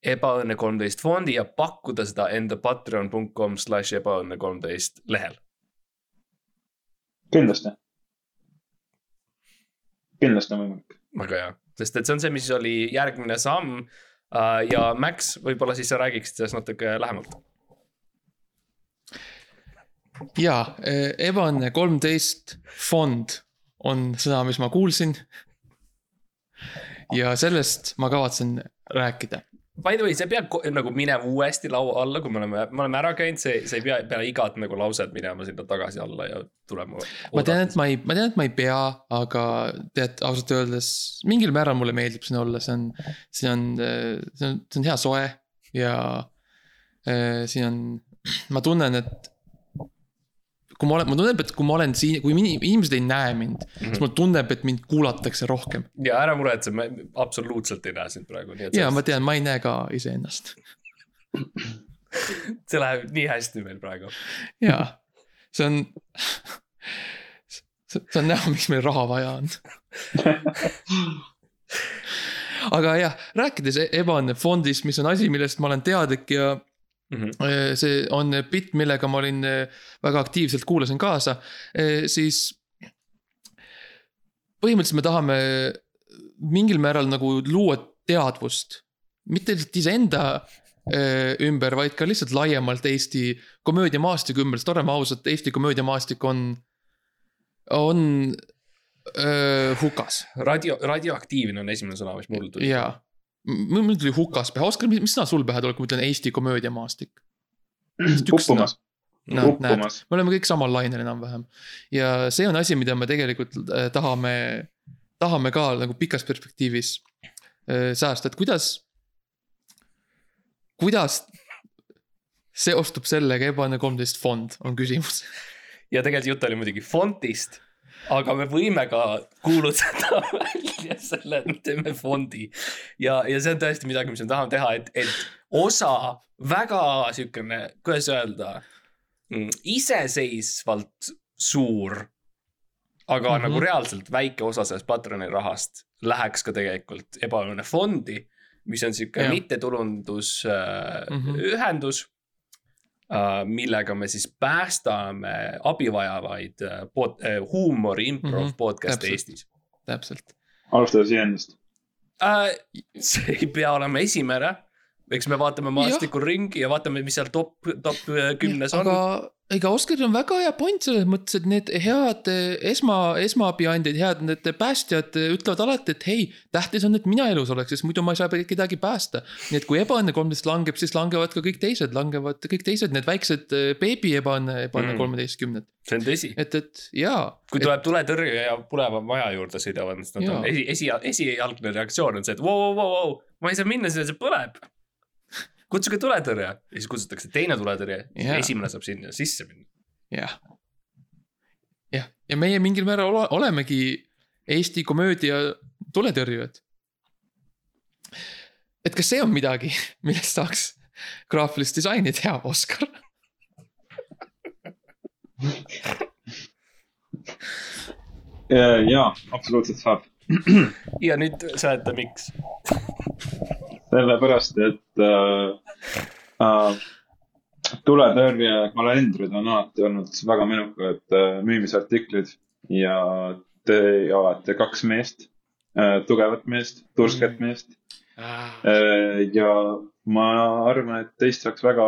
ebaõnne kolmteist fondi ja pakkuda seda enda patreon.com slash ebaõnne kolmteist lehel. kindlasti. kindlasti on võimalik. väga hea, sest et see on see, mis oli järgmine samm uh,. ja Max, võib-olla siis sa räägiksid sellest natuke lähemalt. Ja Evan kolmteist fond on sõna, mis ma kuulsin. ja sellest ma kavatsen rääkida. By the way, sa ei pea ko- nagu minema uuesti laua alla, kui me oleme, me oleme ära käinud, see, sa ei pea peale igat nagu lauset minema sinna tagasi alla ja tulema. ma tean, et ma ei, ma tean, et ma ei pea, aga tead ausalt öeldes mingil määral mulle meeldib siin olla, see on, see on, see on, see on hea soe ja äh, siin on, ma tunnen, et kui ma olen, ma tunnen, et kui ma olen siin, kui ini- inimesed ei näe mind, siis mulle tunneb, et mind kuulatakse rohkem. ja ära muretse, me absoluutselt ei näe sind praegu, ja ma sellest- tean, ma ei näe ka iseennast [LAUGHS] see läheb nii hästi meil praegu. ja see on, see on näha, miks meil raha vaja on. [LAUGHS] aga jah, rääkides Eban fondist, mis on asi, millest ma olen teadlik ja Mhm. eh, see on bitt, millega ma olin eh, väga aktiivselt kuulasin kaasa, siis põhimõtteliselt me tahame mingil määral nagu luua teadvust, mitte lihtsalt iseenda ümber, vaid ka lihtsalt laiemalt Eesti komöödiamaastiku ümber, sest oleme ausad, Eesti komöödiamaastik on, on öö, hukas. Radio, radioaktiivne on esimene sõna, mis mul tuli. ja mul mul tuli hukas pähe, Oskar, mis sõna sul pähe tuleb, kui ma ütlen Eesti komöödiamaastik? uppumas, no näed, uppumas. me oleme kõik samal lainel enam-vähem ja see on asi, mida me tegelikult äh, tahame, tahame ka nagu pikas perspektiivis äh, säästa, et kuidas, kuidas seostub sellega Ebaõnne kolmteist fond, on küsimus. ja tegelikult jutt oli muidugi fondist, aga me võime ka kuulutada [LAUGHS] välja selle, me teeme fondi. ja, ja see on tõesti midagi, mis me tahame teha, et, et osa väga siukene, kuidas öelda, iseseisvalt suur, aga mm. -hmm. nagu reaalselt väike osa sellest Patroni rahast läheks ka tegelikult ebaõnne fondi, mis on siuke Jah. mittetulundusühendus Mhm. uh, ühendus, uh, millega me siis päästame abivajavaid uh, pod, uh, huumori improv mm -hmm, podcast'e. Eestis täpselt. alustades iseendast. uh,. see ei pea olema esimene, eks me vaatame maastikul ringi ja vaatame, mis seal top, top äh, kümnes on. aga ega Oskaril on väga hea point selles mõttes, et need head eh, esma, esmaabiandid, head need päästjad eh, ütlevad alati, et hei, tähtis on, et mina elus oleks, sest muidu ma ei saa kedagi päästa. nii et kui ebaõnne kolmteist langeb, siis langevad ka kõik teised, langevad kõik teised, need väiksed beebi ebaõnne, ebaõnne Mm. kolmeteistkümned. see on tõsi. et, et jaa. kui tuleb tuletõrje ja põleva maja juurde sõidavad, siis nad on esi, esi, esialgne reaktsioon on see, et vau, vau, vau, vau, ma ei saa minna sinna, see põleb. Kutsuge tuletõrje ja siis kutsutakse teine tuletõrje, Jaa. esimene saab sinna sisse minna. jah, jah, ja meie mingil määral ole, olemegi Eesti komöödia tuletõrjujad. et kas see on midagi, [LAUGHS] millest saaks graafilist disaini teha, Oskar? [LAUGHS] jaa, absoluutselt saab. [CLEARS THROAT] ja nüüd seleta, miks. [LAUGHS] sellepärast, et äh, äh, tuletõrje kalendrid on alati olnud väga menukad äh, müümisartiklid ja te olete kaks meest äh,, tugevat meest, tursket meest. Äh, ja ma arvan, et teist saaks väga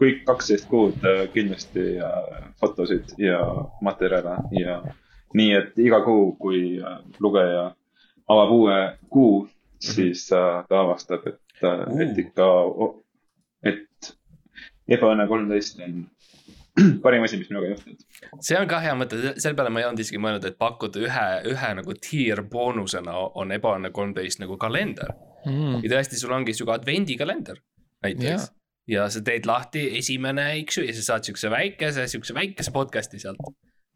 kõik kaksteist kuud äh, kindlasti äh, fotosid ja materjale ja nii, et iga kuu, kui äh, lugeja avab uue kuu, siis äh, ta avastab, et äh,, et Uh. ikka, et ebaõnne kolmteist on [CLEARS THROAT] parim asi, mis minuga juhtunud. see on ka hea mõte, selle peale ma ei olnud isegi mõelnud, et pakkuda ühe, ühe nagu tier boonusena on ebaõnne kolmteist nagu kalender. Mm. ja tõesti, sul ongi sihuke advendikalender näiteks. ja sa teed lahti esimene, eks ju, ja sa saad siukse väikese, siukse väikese podcast'i sealt.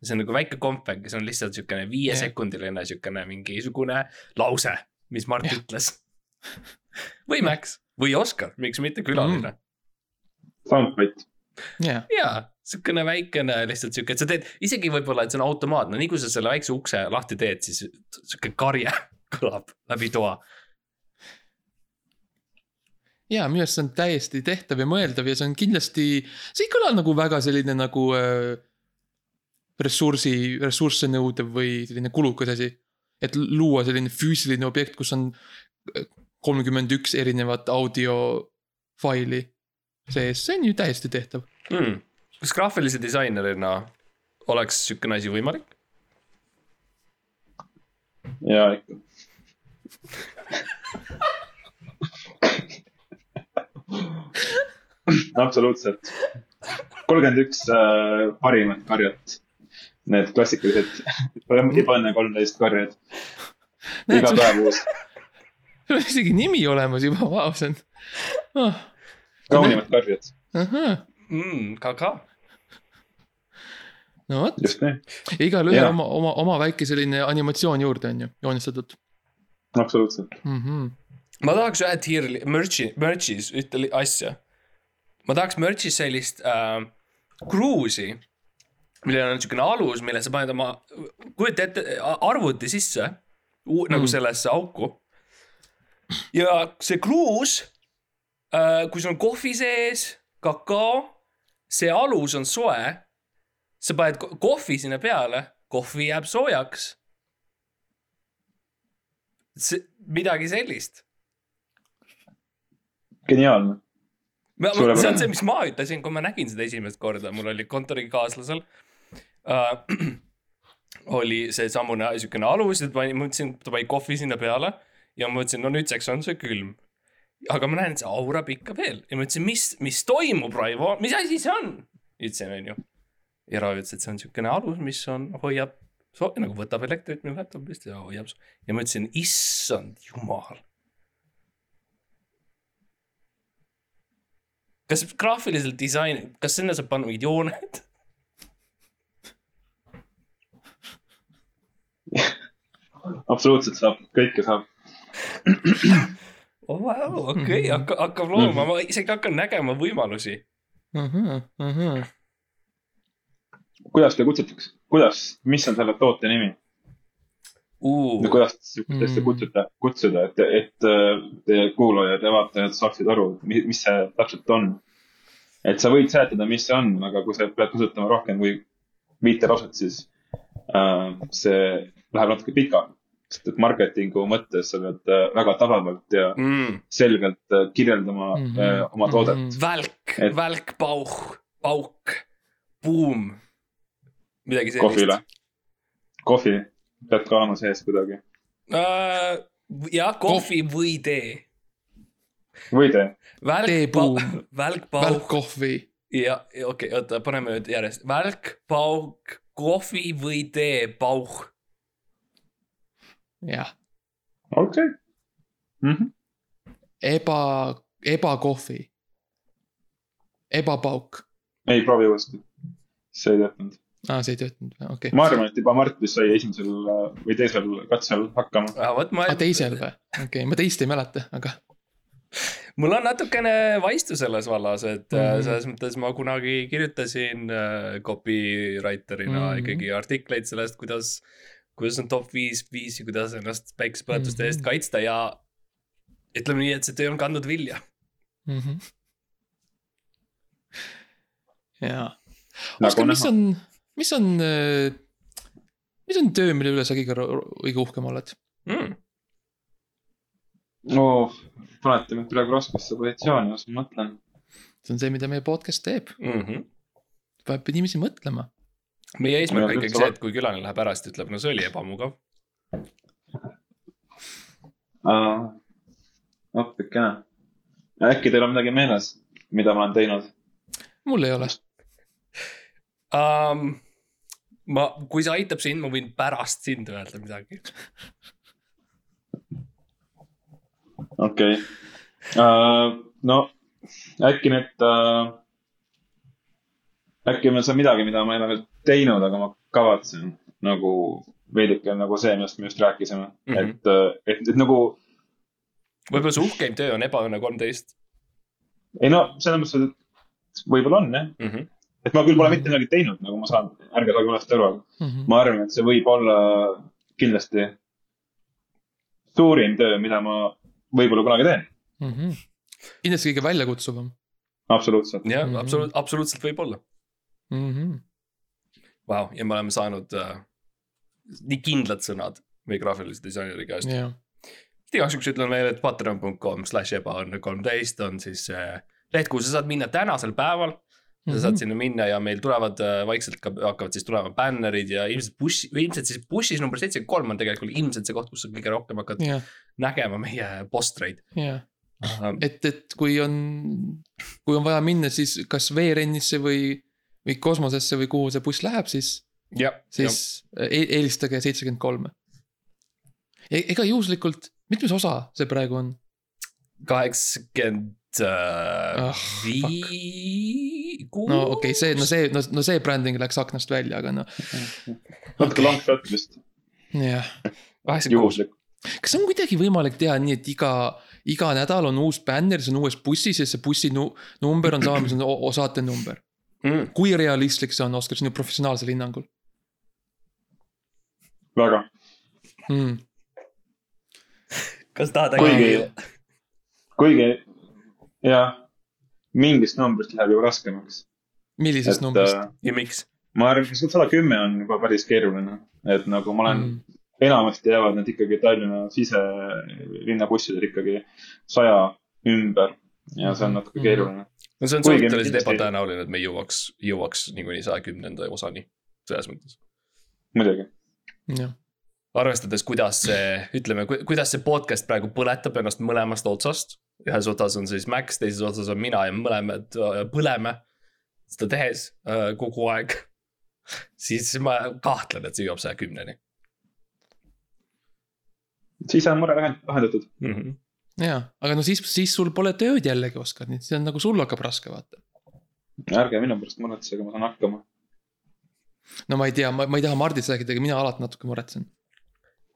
see on nagu väike kompeng, see on lihtsalt siukene viiesekundiline siukene mingisugune lause, mis Mart Jah. ütles. [LAUGHS] või Max või Oskar, miks mitte külaline mm.. Soundbite, jah, ja siukene väikene lihtsalt siuke, et sa teed isegi võib-olla, et see on automaatne, nii kui sa selle väikse ukse lahti teed, siis siuke karje [LAUGHS] kõlab läbi toa. ja minu arust see on täiesti tehtav ja mõeldav ja see on kindlasti, see ei kõla nagu väga selline nagu äh, ressursi, ressursse nõudev või selline kulukas asi. Et luua selline füüsiline objekt, kus on kolmkümmend üks erinevat audiofaili sees, see on ju täiesti tehtav. hmm.. kas graafilise disainerina oleks siukene asi võimalik? ja ikka. [LAUGHS] absoluutselt. kolmkümmend üks äh, parimat karjat. Need klassikalised ebaõnne kolmteist karjad, iga päev uus, [LAUGHS] sul on isegi nimi olemas juba, vau, see on oh,. kaunimad karjad, mm,. ka, ka. no vot, just nii, igalühel oma, oma, oma väike selline animatsioon juurde on ju, joonistatud absoluutselt. mm. -hmm. ma tahaks ühe tier'i, merch'i, merch'is ühte asja. ma tahaks merch'is sellist äh, kruusi, millel on siukene alus, mille sa paned oma, kujuta ette, arvuti sisse. nagu Mm. sellesse auku. ja see kruus äh,, kui sul on kohvi sees, kakao, see alus on soe. sa paned ko- kohvi sinna peale, kohvi jääb soojaks. see, midagi sellist. geniaalne, Ma, see on see, mis ma ütlesin, kui ma nägin seda esimest korda, mul oli kontorikaaslasel äh. [CLEARS THROAT] oli seesamune siukene alus, et ma mõtlesin, ta pani kohvi sinna peale ja mõtlesin, no nüüdseks on see külm. aga ma näen, et see aurab ikka veel ja ma ütlesin, mis, mis toimub, Raivo, mis asi see on? ütlesin, onju. ja Raivo ütles, et see on siukene alus, mis on, hoiab, nagu võtab elektrit minu laptop'ist ja hoiab. ja ma ütlesin, issand jumal. kas graafiliselt disain, kas sinna saab panna mingid jooned? Absoluutselt saab, kõike saab. oh wow, okei okay,, hakkab, hakkab looma, ma isegi hakkan nägema võimalusi. kuidas te kutsutakse, kuidas, mis on selle toote nimi? kuidas te sihukest asja Mm. kutsute, kutsuda, et, et äh, teie kuulajad ja vaatajad saaksid aru, mis see täpselt on. et sa võid seletada, mis see on, aga kui sa pead kasutama rohkem kui viite lauset, siis see läheb natuke pikaks. sest et marketingu mõttes sa pead äh, väga tabavalt ja mm.. selgelt äh, kirjeldama Mhm. äh, oma toodet. Mhm. välk Et-, välk, pauh, pauk, buum. midagi kohvile sellist.. kohvi pead ka olema sees kuidagi. uh,. jah, kohvi või tee. või tee. välk, välk, pauh välkkohvi. ja, ja okei okay,, oota, paneme nüüd järjest. välk, pauk, kohvi või tee, pauh. jah, okei okay. mm. -hmm. eba, ebakohvi. ebapauk. ei, proovi uuesti. see ei töötanud. aa, see ei töötanud, okei okay.. ma arvan, et juba Mart vist sai esimesel äh, või teisel katsel hakkama. Ah, vot ma aa, teisel või? okei okay., ma teist ei mäleta, aga mul on natukene vaistu selles vallas, et mm. -hmm. selles mõttes ma kunagi kirjutasin äh, copywriter'ina mm. -hmm. ikkagi artikleid sellest, kuidas, kuidas on top viis viisi, kuidas ennast päikesepõletuste mm -hmm. eest Mhm. kaitsta ja ütleme nii, et see töö on kandnud vilja. mm. -hmm. jaa. Nagu Oskar, mis on, mis on, mis on töö, mille üle sa kõige, kõige uhkem oled? Mm. No panete mind praegu raskesse positsiooni, las ma mõtlen. see on see, mida meie podcast teeb, Mm -hmm. paneb inimesi mõtlema. meie eesmärk on ikkagi see, et kui külaline läheb ära, siis ta ütleb, no see oli ebamugav. appikene. äkki teil on midagi meeles, mida ma olen teinud? mul ei ole. Um, ma, kui see aitab sind, ma võin pärast sind öelda midagi. [LAUGHS] okei okay.. no äkki nüüd uh,, äkki meil on midagi, mida ma ei ole veel teinud, aga ma kavatsen nagu veidike nagu see, millest me just rääkisime mm. -hmm. et, et, et nagu võib-olla su uhkeim töö on Ebaõnne kolmteist ei no selles mõttes, et võib-olla on jah, mm. -hmm. et ma küll pole mitte midagi teinud, nagu ma saan, ärge saage valesti aru, aga Mhm. ma arvan, et see võib olla kindlasti suurim töö, mida ma võib-olla kunagi teen. Mhm. kindlasti kõige väljakutsuvam. absoluutselt. jah mm -hmm., absoluut-, absoluutselt võib-olla. Mhm. Vau, ja me oleme saanud äh, nii kindlad sõnad meie graafilise disaineri käest yeah.. igaks juhuks ütlen veel, et patreon.com slash ebaõnne kolmteist on siis see leht, kuhu sa saad minna tänasel päeval mm. -hmm. sa saad sinna minna ja meil tulevad äh, vaikselt ka hakkavad siis tulema bännerid ja ilmselt bussi, või ilmselt siis bussis number seitsekümmend kolm on tegelikult ilmselt see koht, kus sa kõige rohkem hakkad yeah. nägema meie postreid uh,. et, et kui on, kui on vaja minna, siis kas veerennisse või, või kosmosesse või kuhu see buss läheb, siis, jah, siis e eelistage seitsekümmend kolme. ega juhuslikult, mitmes osa see praegu on? kaheksakümmend Ah, viis, kuus. no okei okay,, see, no see, no, no see bränding läks aknast välja, aga noh, [LAUGHS] natuke vist, jah. kaheksakümmend kuus. kas on kuidagi võimalik teha nii, et iga, iga nädal on uus bänner, see on uues bussis ja see bussi nu, number on sama, mis on saate number. Mm. kui realistlik see on, Oskar, sinu professionaalsel hinnangul väga, mm.? kas tahad kuigi, kuigi jah, mingist numbrist läheb juba raskemaks. millisest et numbrist äh, ja miks? ma arvan, et sada kümme on juba päris keeruline, et nagu ma olen mm., mm. enamasti jäävad need ikkagi Tallinna siselinna bussidel ikkagi saja ümber ja see on natuke Mhm. keeruline. no see on suhteliselt ebatõenäoline, et me jõuaks, jõuaks niikuinii saja kümnenda osani. selles mõttes. muidugi, jah, arvestades, kuidas see, ütleme, kuidas see podcast praegu põletab ennast mõlemast otsast. Ühes otsas on siis Max, teises otsas on mina ja mõlemad äh, põleme seda tehes äh, kogu aeg. [LAUGHS] siis ma kahtlen, et see jõuab saja kümneni siis on mure lahend- lahendatud. mm. -hmm. jaa, aga no siis, siis sul pole tööd jällegi, Oskar, nii et see on nagu sul hakkab raske, vaata. ärge minu pärast muretsege, ma saan hakkama. no ma ei tea, ma, ma ei taha Mardist rääkida, aga mina alati natuke muretsen.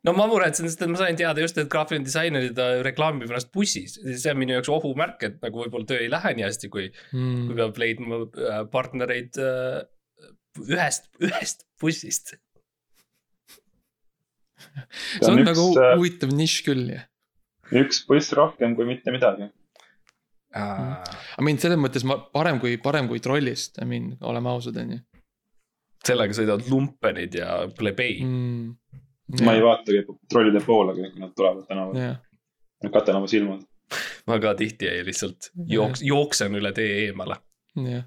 No ma muretsen, sest et ma sain teada just, et graafiline disainer ta reklaamib ennast bussis. see on minu jaoks ohumärk, et nagu võib-olla töö ei lähe nii hästi, kui, kui Mm. peab leidma äh, partnereid äh, ühest, ühest bussist. [LAUGHS] see on üks, nagu äh, huvitav nišš küll jah. üks buss rohkem kui mitte midagi. I mean selles mõttes ma parem kui, parem kui trollist, I mean oleme ausad, on ju sellega sõidavad lumpenid ja plebei mm.. Ma ei vaatagi trollide poole, kui nad tulevad tänaval, jah, ma katan oma silmad. ma ka tihti ei lihtsalt jooks, jooksen üle tee eemale. jah.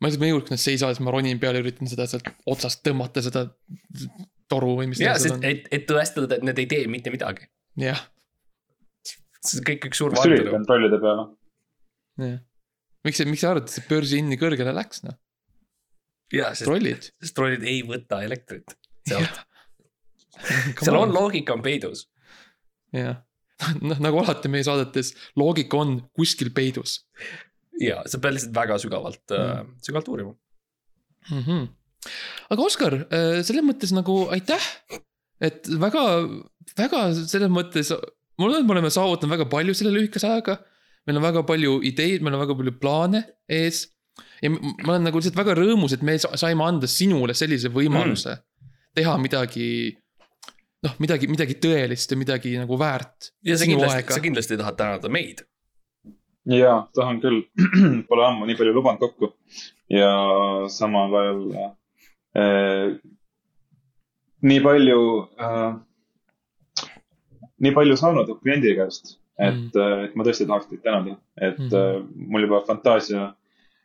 ma lihtsalt, julge, kui nad seisavad, siis ma ronin peale, üritan seda sealt otsast tõmmata, seda toru või mis ja, sest on. et, et tõestada, et need ei tee mitte midagi. jah, see on kõik üks suur kas tuli vaatelu. trollide peale? jah. miks, miks sa arvad, et see börsi hind nii kõrgele läks, noh, ja, sest, trollid. sest trollid ei võta elektrit sealt. [LAUGHS] seal on. loogika on peidus. jah, [LAUGHS] noh nagu alati meie saadetes, loogika on kuskil peidus ja sa pead lihtsalt väga sügavalt mm., Mm. sügavalt uurima. mm. -hmm. aga Oskar, selles mõttes nagu aitäh, et väga, väga selles mõttes, mul on, me oleme saavutanud väga palju selle lühikese ajaga. meil on väga palju ideid, meil on väga palju plaane ees. ja ma olen nagu lihtsalt väga rõõmus, et me sa- saime anda sinule sellise võimaluse mm. teha midagi. noh, midagi, midagi tõelist ja midagi nagu väärt. ja sa kindlasti sa kindlasti tahad tänada meid. jaa, tahan küll. [CLEARS THROAT] Pole ammu nii palju lubanud kokku ja samal ajal äh, nii palju äh,, nii palju saanud kliendi käest, et mm., et ma tõesti tahaks teid tänada, et Mm. mm. äh, mul juba fantaasia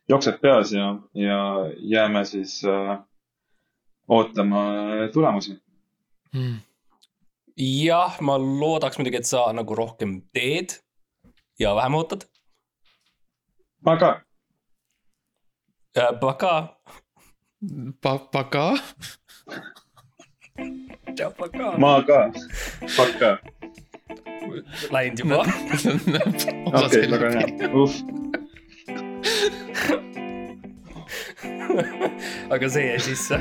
jookseb peas ja, ja jääme siis äh, ootama tulemusi. mm.. jah, ma loodaks muidugi, et sa nagu rohkem teed ja vähem ootad. Paka. Paka. tšau, paka. ma ka, pakka. Läinud juba. [LAUGHS] okei, väga hea, uh. aga see jäi sisse.